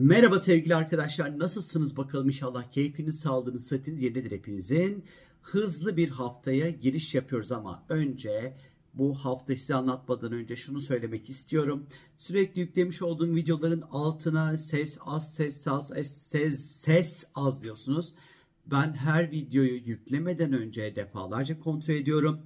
Merhaba sevgili arkadaşlar. Nasılsınız bakalım inşallah keyfiniz, sağlığınız, sıhhatiniz yerindedir hepinizin. Hızlı bir haftaya giriş yapıyoruz ama önce bu hafta size anlatmadan önce şunu söylemek istiyorum. Sürekli yüklemiş olduğum videoların altına ses az, ses az, ses, ses az diyorsunuz. Ben her videoyu yüklemeden önce defalarca kontrol ediyorum.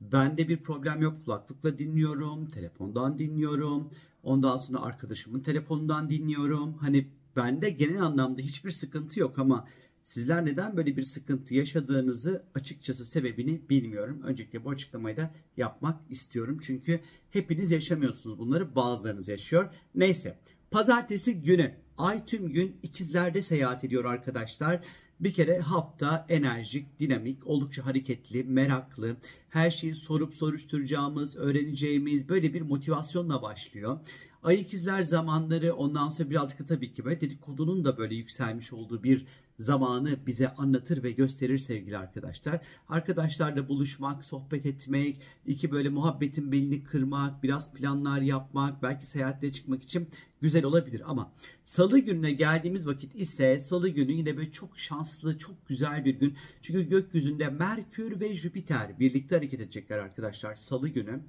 Bende bir problem yok. Kulaklıkla dinliyorum, telefondan dinliyorum. Ondan sonra arkadaşımın telefonundan dinliyorum. Hani bende genel anlamda hiçbir sıkıntı yok ama sizler neden böyle bir sıkıntı yaşadığınızı açıkçası sebebini bilmiyorum. Öncelikle bu açıklamayı da yapmak istiyorum. Çünkü hepiniz yaşamıyorsunuz bunları bazılarınız yaşıyor. Neyse pazartesi günü ay tüm gün ikizlerde seyahat ediyor arkadaşlar. Bir kere hafta enerjik, dinamik, oldukça hareketli, meraklı, her şeyi sorup soruşturacağımız, öğreneceğimiz böyle bir motivasyonla başlıyor. Ay ikizler zamanları ondan sonra birazcık tabii ki böyle dedikodunun da böyle yükselmiş olduğu bir zamanı bize anlatır ve gösterir sevgili arkadaşlar. Arkadaşlarla buluşmak, sohbet etmek, iki böyle muhabbetin belini kırmak, biraz planlar yapmak, belki seyahatlere çıkmak için güzel olabilir ama salı gününe geldiğimiz vakit ise salı günü yine böyle çok şanslı, çok güzel bir gün. Çünkü gökyüzünde Merkür ve Jüpiter birlikte hareket edecekler arkadaşlar salı günü.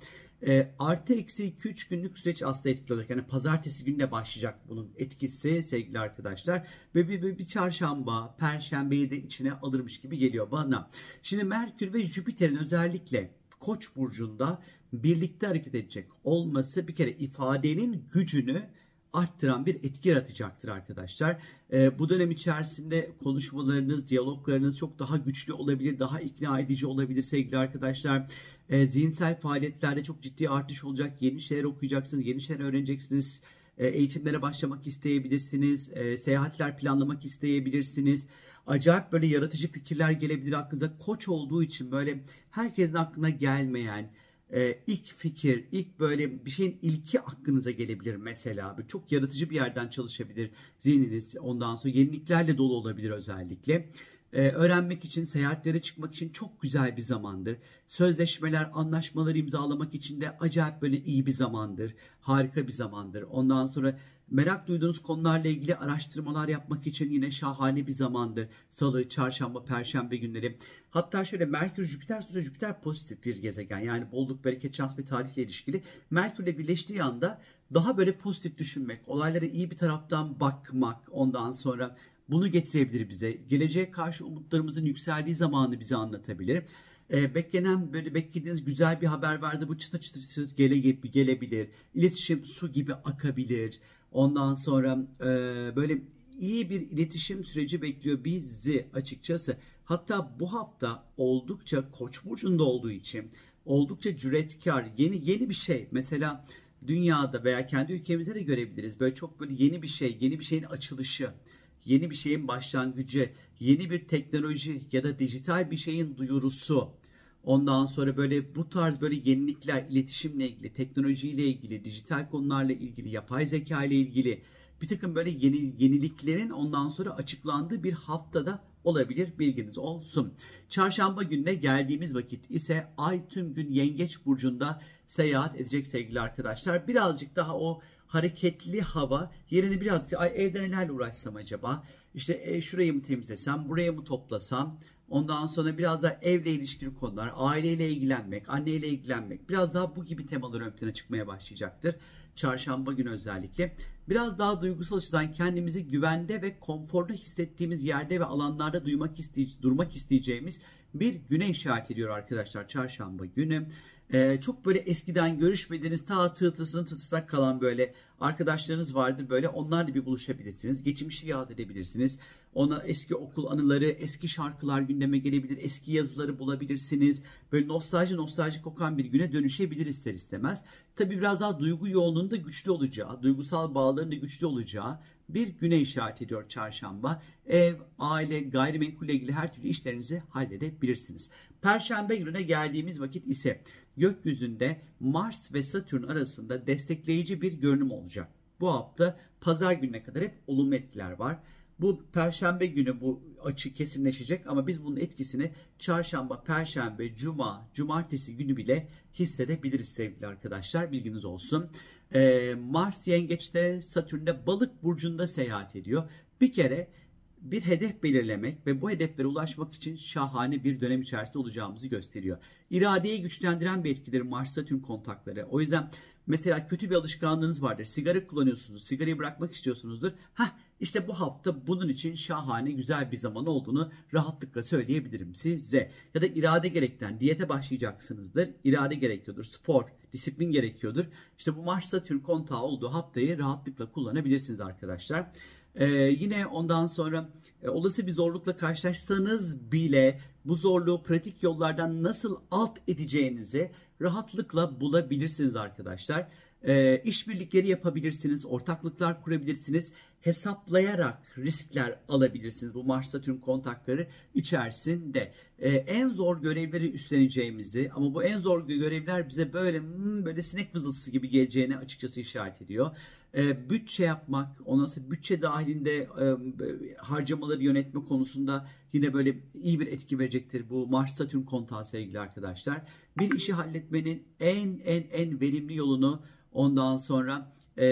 E, artı eksi 2-3 günlük süreç aslında etkili olacak. Yani pazartesi gününe başlayacak bunun etkisi sevgili arkadaşlar. Ve bir, bir, bir çarşamba, perşembeyi de içine alırmış gibi geliyor bana. Şimdi Merkür ve Jüpiter'in özellikle Koç burcunda birlikte hareket edecek olması bir kere ifadenin gücünü arttıran bir etki yaratacaktır arkadaşlar. E, bu dönem içerisinde konuşmalarınız, diyaloglarınız çok daha güçlü olabilir, daha ikna edici olabilir sevgili arkadaşlar. E, zihinsel faaliyetlerde çok ciddi artış olacak. Yeni şeyler okuyacaksınız, yeni şeyler öğreneceksiniz. E, eğitimlere başlamak isteyebilirsiniz. E, seyahatler planlamak isteyebilirsiniz. Acayip böyle yaratıcı fikirler gelebilir aklınıza. Koç olduğu için böyle herkesin aklına gelmeyen, e, ilk fikir, ilk böyle bir şeyin ilki aklınıza gelebilir mesela. Böyle çok yaratıcı bir yerden çalışabilir zihniniz. Ondan sonra yeniliklerle dolu olabilir özellikle. Ee, öğrenmek için, seyahatlere çıkmak için çok güzel bir zamandır. Sözleşmeler, anlaşmalar imzalamak için de acayip böyle iyi bir zamandır. Harika bir zamandır. Ondan sonra merak duyduğunuz konularla ilgili araştırmalar yapmak için yine şahane bir zamandır. Salı, çarşamba, perşembe günleri. Hatta şöyle Merkür, Jüpiter, sonra Jüpiter pozitif bir gezegen. Yani bolluk, bereket, şans ve tarihle ilişkili. Merkürle birleştiği anda daha böyle pozitif düşünmek, olaylara iyi bir taraftan bakmak, ondan sonra bunu getirebilir bize. Geleceğe karşı umutlarımızın yükseldiği zamanı bize anlatabilir. E, beklenen böyle beklediğiniz güzel bir haber vardı. Bu çıtır çıtır çıtır gele, gelebilir. İletişim su gibi akabilir. Ondan sonra e, böyle iyi bir iletişim süreci bekliyor bizi açıkçası. Hatta bu hafta oldukça Koç burcunda olduğu için oldukça cüretkar, yeni yeni bir şey. Mesela dünyada veya kendi ülkemizde de görebiliriz. Böyle çok böyle yeni bir şey, yeni bir şeyin açılışı yeni bir şeyin başlangıcı, yeni bir teknoloji ya da dijital bir şeyin duyurusu. Ondan sonra böyle bu tarz böyle yenilikler, iletişimle ilgili, teknolojiyle ilgili, dijital konularla ilgili, yapay zeka ile ilgili bir takım böyle yeni, yeniliklerin ondan sonra açıklandığı bir haftada olabilir bilginiz olsun. Çarşamba gününe geldiğimiz vakit ise ay tüm gün yengeç burcunda seyahat edecek sevgili arkadaşlar. Birazcık daha o hareketli hava yerini birazcık ay evde nelerle uğraşsam acaba? İşte e, şurayı mı temizlesem, buraya mı toplasam? Ondan sonra biraz daha evle ilişkili konular, aileyle ilgilenmek, anneyle ilgilenmek. Biraz daha bu gibi temalar ön plana çıkmaya başlayacaktır. Çarşamba günü özellikle. Biraz daha duygusal açıdan kendimizi güvende ve konforda hissettiğimiz yerde ve alanlarda duymak isteye durmak isteyeceğimiz bir güne işaret ediyor arkadaşlar çarşamba günü. Ee, çok böyle eskiden görüşmediğiniz ta tığtısını tıtsak kalan böyle arkadaşlarınız vardır böyle onlarla bir buluşabilirsiniz. Geçmişi yad edebilirsiniz. Ona eski okul anıları, eski şarkılar gündeme gelebilir. Eski yazıları bulabilirsiniz. Böyle nostalji nostalji kokan bir güne dönüşebilir ister istemez. Tabi biraz daha duygu yoğunluğunda güçlü olacağı, duygusal bağların da güçlü olacağı bir güne işaret ediyor çarşamba. Ev, aile, gayrimenkulle ilgili her türlü işlerinizi halledebilirsiniz. Perşembe gününe geldiğimiz vakit ise gökyüzünde Mars ve Satürn arasında destekleyici bir görünüm olacak. Bu hafta pazar gününe kadar hep olumlu etkiler var. Bu perşembe günü bu açı kesinleşecek ama biz bunun etkisini çarşamba, perşembe, cuma, cumartesi günü bile hissedebiliriz sevgili arkadaşlar. Bilginiz olsun. Ee, Mars yengeçte, Satürn'de balık burcunda seyahat ediyor. Bir kere bir hedef belirlemek ve bu hedeflere ulaşmak için şahane bir dönem içerisinde olacağımızı gösteriyor. İradeyi güçlendiren bir etkidir Mars-Satürn kontakları. O yüzden mesela kötü bir alışkanlığınız vardır. Sigara kullanıyorsunuz, sigarayı bırakmak istiyorsunuzdur. Hah işte bu hafta bunun için şahane güzel bir zaman olduğunu rahatlıkla söyleyebilirim size. Ya da irade gerekten diyete başlayacaksınızdır. İrade gerekiyordur, spor, disiplin gerekiyordur. İşte bu Mars-Satürn kontağı olduğu haftayı rahatlıkla kullanabilirsiniz arkadaşlar. Ee, yine ondan sonra e, olası bir zorlukla karşılaşsanız bile bu zorluğu pratik yollardan nasıl alt edeceğinizi rahatlıkla bulabilirsiniz arkadaşlar. Ee, işbirlikleri yapabilirsiniz, ortaklıklar kurabilirsiniz, hesaplayarak riskler alabilirsiniz bu Mars Satürn kontakları içerisinde. Ee, en zor görevleri üstleneceğimizi ama bu en zor görevler bize böyle hmm, böyle sinek vızıltısı gibi geleceğini açıkçası işaret ediyor e, bütçe yapmak, ondan sonra bütçe dahilinde e, harcamaları yönetme konusunda yine böyle iyi bir etki verecektir bu Mars Satürn kontağı sevgili arkadaşlar. Bir işi halletmenin en en en verimli yolunu ondan sonra e,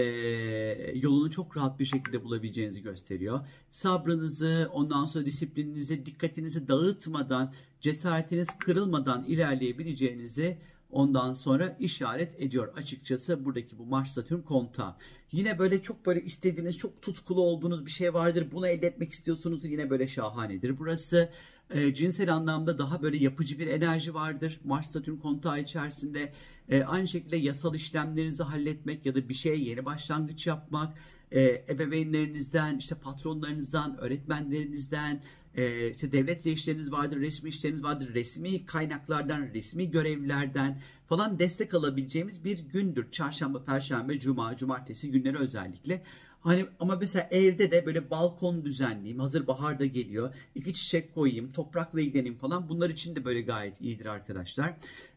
yolunu çok rahat bir şekilde bulabileceğinizi gösteriyor. Sabrınızı, ondan sonra disiplininizi, dikkatinizi dağıtmadan, cesaretiniz kırılmadan ilerleyebileceğinizi ondan sonra işaret ediyor açıkçası buradaki bu Mars Satürn kontağı. Yine böyle çok böyle istediğiniz çok tutkulu olduğunuz bir şey vardır. Bunu elde etmek istiyorsunuz yine böyle şahanedir. Burası e, cinsel anlamda daha böyle yapıcı bir enerji vardır. Mars Satürn kontağı içerisinde e, aynı şekilde yasal işlemlerinizi halletmek ya da bir şeye yeni başlangıç yapmak, e, ebeveynlerinizden, işte patronlarınızdan, öğretmenlerinizden, e, işte devletle işleriniz vardır, resmi işleriniz vardır, resmi kaynaklardan, resmi görevlerden falan destek alabileceğimiz bir gündür. Çarşamba, perşembe, cuma, cumartesi günleri özellikle. Hani ama mesela evde de böyle balkon düzenleyeyim. Hazır bahar da geliyor. İki çiçek koyayım, toprakla ilgileneyim falan. Bunlar için de böyle gayet iyidir arkadaşlar.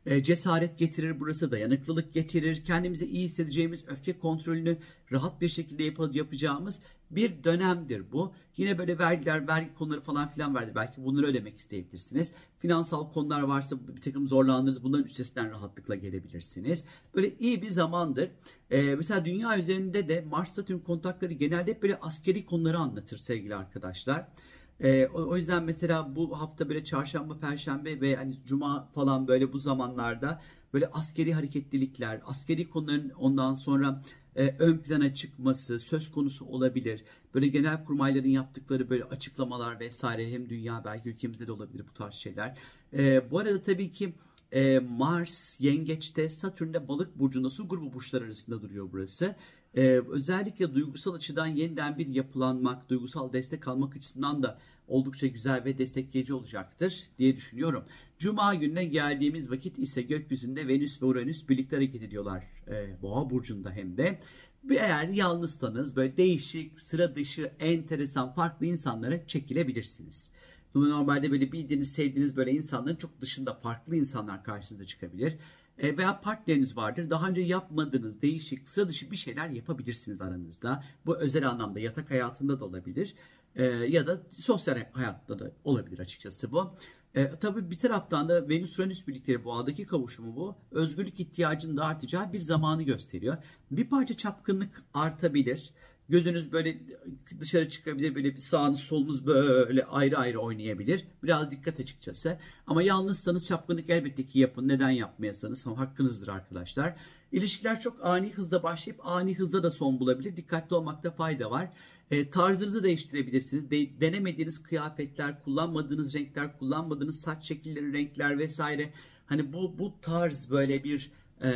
E, cesaret getirir burası, dayanıklılık getirir. Kendimizi iyi hissedeceğimiz, öfke kontrolünü rahat bir şekilde yap- yapacağımız bir dönemdir bu. Yine böyle vergiler, vergi konuları falan filan verdi. Belki bunları ödemek isteyebilirsiniz. Finansal konular varsa bir takım zorlandığınız bunların üstesinden rahatlıkla gelebilirsiniz. Böyle iyi bir zamandır. Ee, mesela dünya üzerinde de Mars Satürn kontakları genelde hep böyle askeri konuları anlatır sevgili arkadaşlar. Ee, o, o yüzden mesela bu hafta böyle çarşamba, perşembe ve hani cuma falan böyle bu zamanlarda böyle askeri hareketlilikler, askeri konuların ondan sonra e, ön plana çıkması söz konusu olabilir. Böyle genel kurmayların yaptıkları böyle açıklamalar vesaire hem dünya belki ülkemizde de olabilir bu tarz şeyler. E, bu arada tabii ki e, Mars yengeçte Satürn'de balık burcunda su grubu burçlar arasında duruyor burası. Ee, özellikle duygusal açıdan yeniden bir yapılanmak, duygusal destek almak açısından da oldukça güzel ve destekleyici olacaktır diye düşünüyorum. Cuma gününe geldiğimiz vakit ise gökyüzünde Venüs ve Uranüs birlikte hareket ediyorlar. Ee, Boğa burcunda hem de. Eğer yalnızsanız böyle değişik, sıra dışı, enteresan, farklı insanlara çekilebilirsiniz. Normalde böyle bildiğiniz, sevdiğiniz böyle insanların çok dışında farklı insanlar karşınıza çıkabilir. E, veya partneriniz vardır. Daha önce yapmadığınız değişik, sıra dışı bir şeyler yapabilirsiniz aranızda. Bu özel anlamda yatak hayatında da olabilir. E, ya da sosyal hayatta da olabilir açıkçası bu. E, tabii bir taraftan da Venüs-Uranüs birlikleri boğadaki kavuşumu bu. Özgürlük ihtiyacının da artacağı bir zamanı gösteriyor. Bir parça çapkınlık artabilir. Gözünüz böyle dışarı çıkabilir. Böyle bir sağınız solunuz böyle ayrı ayrı oynayabilir. Biraz dikkat açıkçası. Ama yalnızsanız çapkınlık elbette ki yapın. Neden yapmayasanız hakkınızdır arkadaşlar. İlişkiler çok ani hızda başlayıp ani hızda da son bulabilir. Dikkatli olmakta fayda var. E, tarzınızı değiştirebilirsiniz. De, denemediğiniz kıyafetler, kullanmadığınız renkler, kullanmadığınız saç şekilleri, renkler vesaire. Hani bu bu tarz böyle bir e,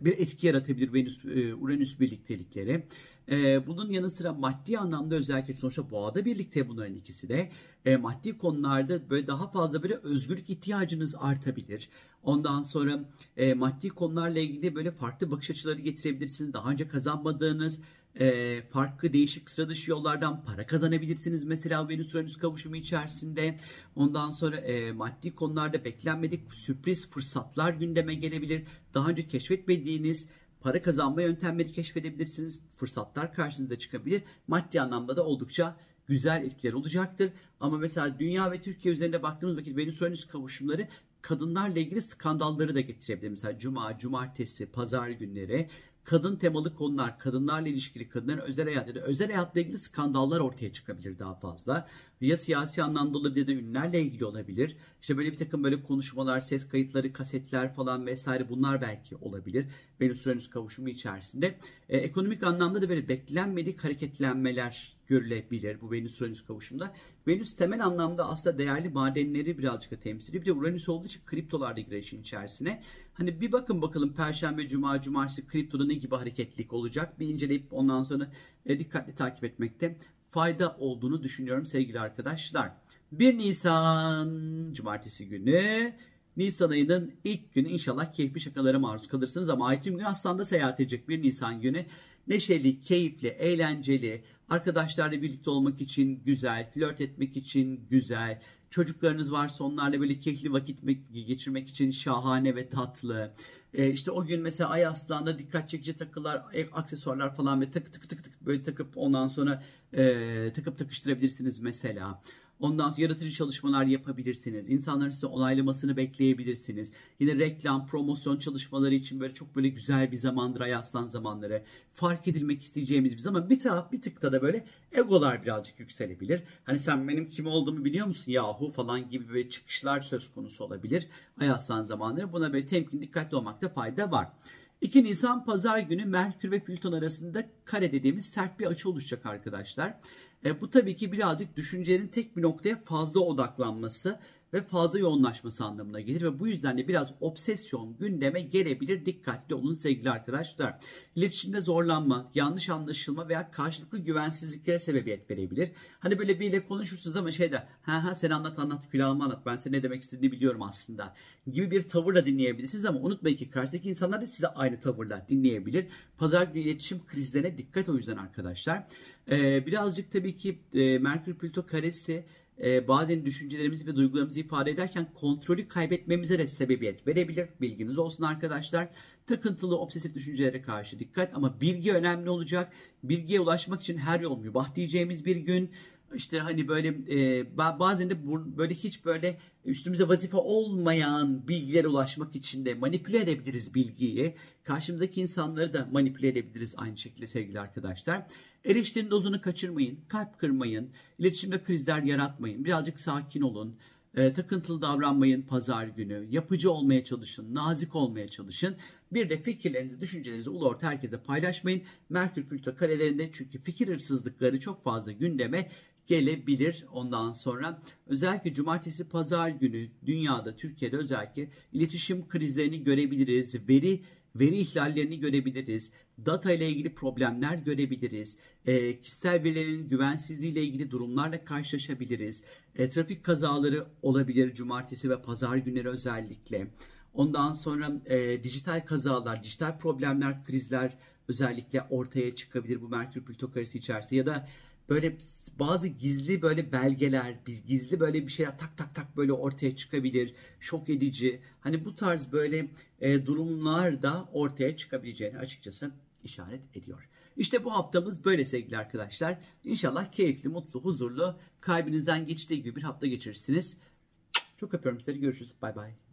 bir etki yaratabilir Venüs e, Uranüs birliktelikleri. E, bunun yanı sıra maddi anlamda özellikle sonuçta boğada birlikte bunların ikisi de e, maddi konularda böyle daha fazla böyle özgürlük ihtiyacınız artabilir. Ondan sonra e, maddi konularla ilgili böyle farklı bakış açıları getirebilirsiniz. Daha önce kazanmadığınız e, farklı değişik sıra dışı yollardan para kazanabilirsiniz. Mesela Venüs Uranüs kavuşumu içerisinde. Ondan sonra e, maddi konularda beklenmedik sürpriz fırsatlar gündeme gelebilir. Daha önce keşfetmediğiniz para kazanma yöntemleri keşfedebilirsiniz. Fırsatlar karşınıza çıkabilir. Maddi anlamda da oldukça güzel etkiler olacaktır. Ama mesela dünya ve Türkiye üzerinde baktığımız vakit Venüs-Uranüs kavuşumları kadınlarla ilgili skandalları da getirebilir. Mesela cuma, cumartesi, pazar günleri kadın temalı konular, kadınlarla ilişkili, kadınların özel hayat ya da özel hayatla ilgili skandallar ortaya çıkabilir daha fazla. Ya siyasi anlamda olabilir ya da ünlülerle ilgili olabilir. İşte böyle bir takım böyle konuşmalar, ses kayıtları, kasetler falan vesaire bunlar belki olabilir. Venüs-Uranüs kavuşumu içerisinde. E, ekonomik anlamda da böyle beklenmedik hareketlenmeler görülebilir bu Venüs-Uranüs kavuşumda. Venüs temel anlamda aslında değerli madenleri birazcık da temsil ediyor. Bir de Uranüs olduğu için kriptolar da girer içerisine. Hani bir bakın bakalım Perşembe, Cuma, Cumartesi kriptoda ne gibi hareketlilik olacak. Bir inceleyip ondan sonra e, dikkatli takip etmekte fayda olduğunu düşünüyorum sevgili arkadaşlar. 1 Nisan Cumartesi günü Nisan ayının ilk günü inşallah keyifli şakalara maruz kalırsınız ama ay tüm gün Aslan'da seyahat edecek 1 Nisan günü. Neşeli, keyifli, eğlenceli, arkadaşlarla birlikte olmak için güzel, flört etmek için güzel, çocuklarınız varsa onlarla böyle keyifli vakit geçirmek için şahane ve tatlı. Ee, işte o gün mesela Ay Aslan'da dikkat çekici takılar, aksesuarlar falan ve tık tık tık tık böyle takıp ondan sonra e, takıp takıştırabilirsiniz mesela. Ondan sonra yaratıcı çalışmalar yapabilirsiniz. İnsanların size onaylamasını bekleyebilirsiniz. Yine reklam, promosyon çalışmaları için böyle çok böyle güzel bir zamandır ay aslan zamanları. Fark edilmek isteyeceğimiz bir zaman. Bir taraf bir tıkta da böyle egolar birazcık yükselebilir. Hani sen benim kim olduğumu biliyor musun yahu falan gibi böyle çıkışlar söz konusu olabilir. Ay aslan zamanları. Buna böyle temkin dikkatli olmakta fayda var. 2 Nisan pazar günü Merkür ve Plüton arasında kare dediğimiz sert bir açı oluşacak arkadaşlar. E, bu tabii ki birazcık düşüncenin tek bir noktaya fazla odaklanması ve fazla yoğunlaşması anlamına gelir ve bu yüzden de biraz obsesyon gündeme gelebilir. Dikkatli olun sevgili arkadaşlar. İletişimde zorlanma, yanlış anlaşılma veya karşılıklı güvensizliklere sebebiyet verebilir. Hani böyle biriyle konuşursunuz ama şeyde ha ha sen anlat anlat külahımı anlat ben senin ne demek istediğini biliyorum aslında gibi bir tavırla dinleyebilirsiniz ama unutmayın ki karşıdaki insanlar da size aynı tavırla dinleyebilir. Pazar günü iletişim krizlerine dikkat o yüzden arkadaşlar. Ee, birazcık tabii ki e, Merkür Plüto karesi e, bazen düşüncelerimizi ve duygularımızı ifade ederken kontrolü kaybetmemize de sebebiyet verebilir. Bilginiz olsun arkadaşlar. Takıntılı, obsesif düşüncelere karşı dikkat ama bilgi önemli olacak. Bilgiye ulaşmak için her yol mübah diyeceğimiz bir gün işte hani böyle e, bazen de böyle hiç böyle üstümüze vazife olmayan bilgilere ulaşmak için de manipüle edebiliriz bilgiyi. Karşımızdaki insanları da manipüle edebiliriz aynı şekilde sevgili arkadaşlar. Eleştirinin dozunu kaçırmayın, kalp kırmayın, iletişimde krizler yaratmayın. Birazcık sakin olun. E, takıntılı davranmayın pazar günü. Yapıcı olmaya çalışın, nazik olmaya çalışın. Bir de fikirlerinizi, düşüncelerinizi ulu orta herkese paylaşmayın. Merkür Plüto karelerinde çünkü fikir hırsızlıkları çok fazla gündeme gelebilir ondan sonra. Özellikle cumartesi pazar günü dünyada Türkiye'de özellikle iletişim krizlerini görebiliriz. Veri veri ihlallerini görebiliriz. Data ile ilgili problemler görebiliriz. E, kişisel verilerin güvensizliği ile ilgili durumlarla karşılaşabiliriz. E, trafik kazaları olabilir cumartesi ve pazar günleri özellikle. Ondan sonra e, dijital kazalar, dijital problemler, krizler özellikle ortaya çıkabilir bu Merkür Plüto karesi içerisinde ya da böyle bazı gizli böyle belgeler, gizli böyle bir şeyler tak tak tak böyle ortaya çıkabilir. Şok edici. Hani bu tarz böyle e, durumlar da ortaya çıkabileceğini açıkçası işaret ediyor. İşte bu haftamız böyle sevgili arkadaşlar. İnşallah keyifli, mutlu, huzurlu, kalbinizden geçtiği gibi bir hafta geçirirsiniz. Çok öpüyorum sizleri. Görüşürüz. Bay bay.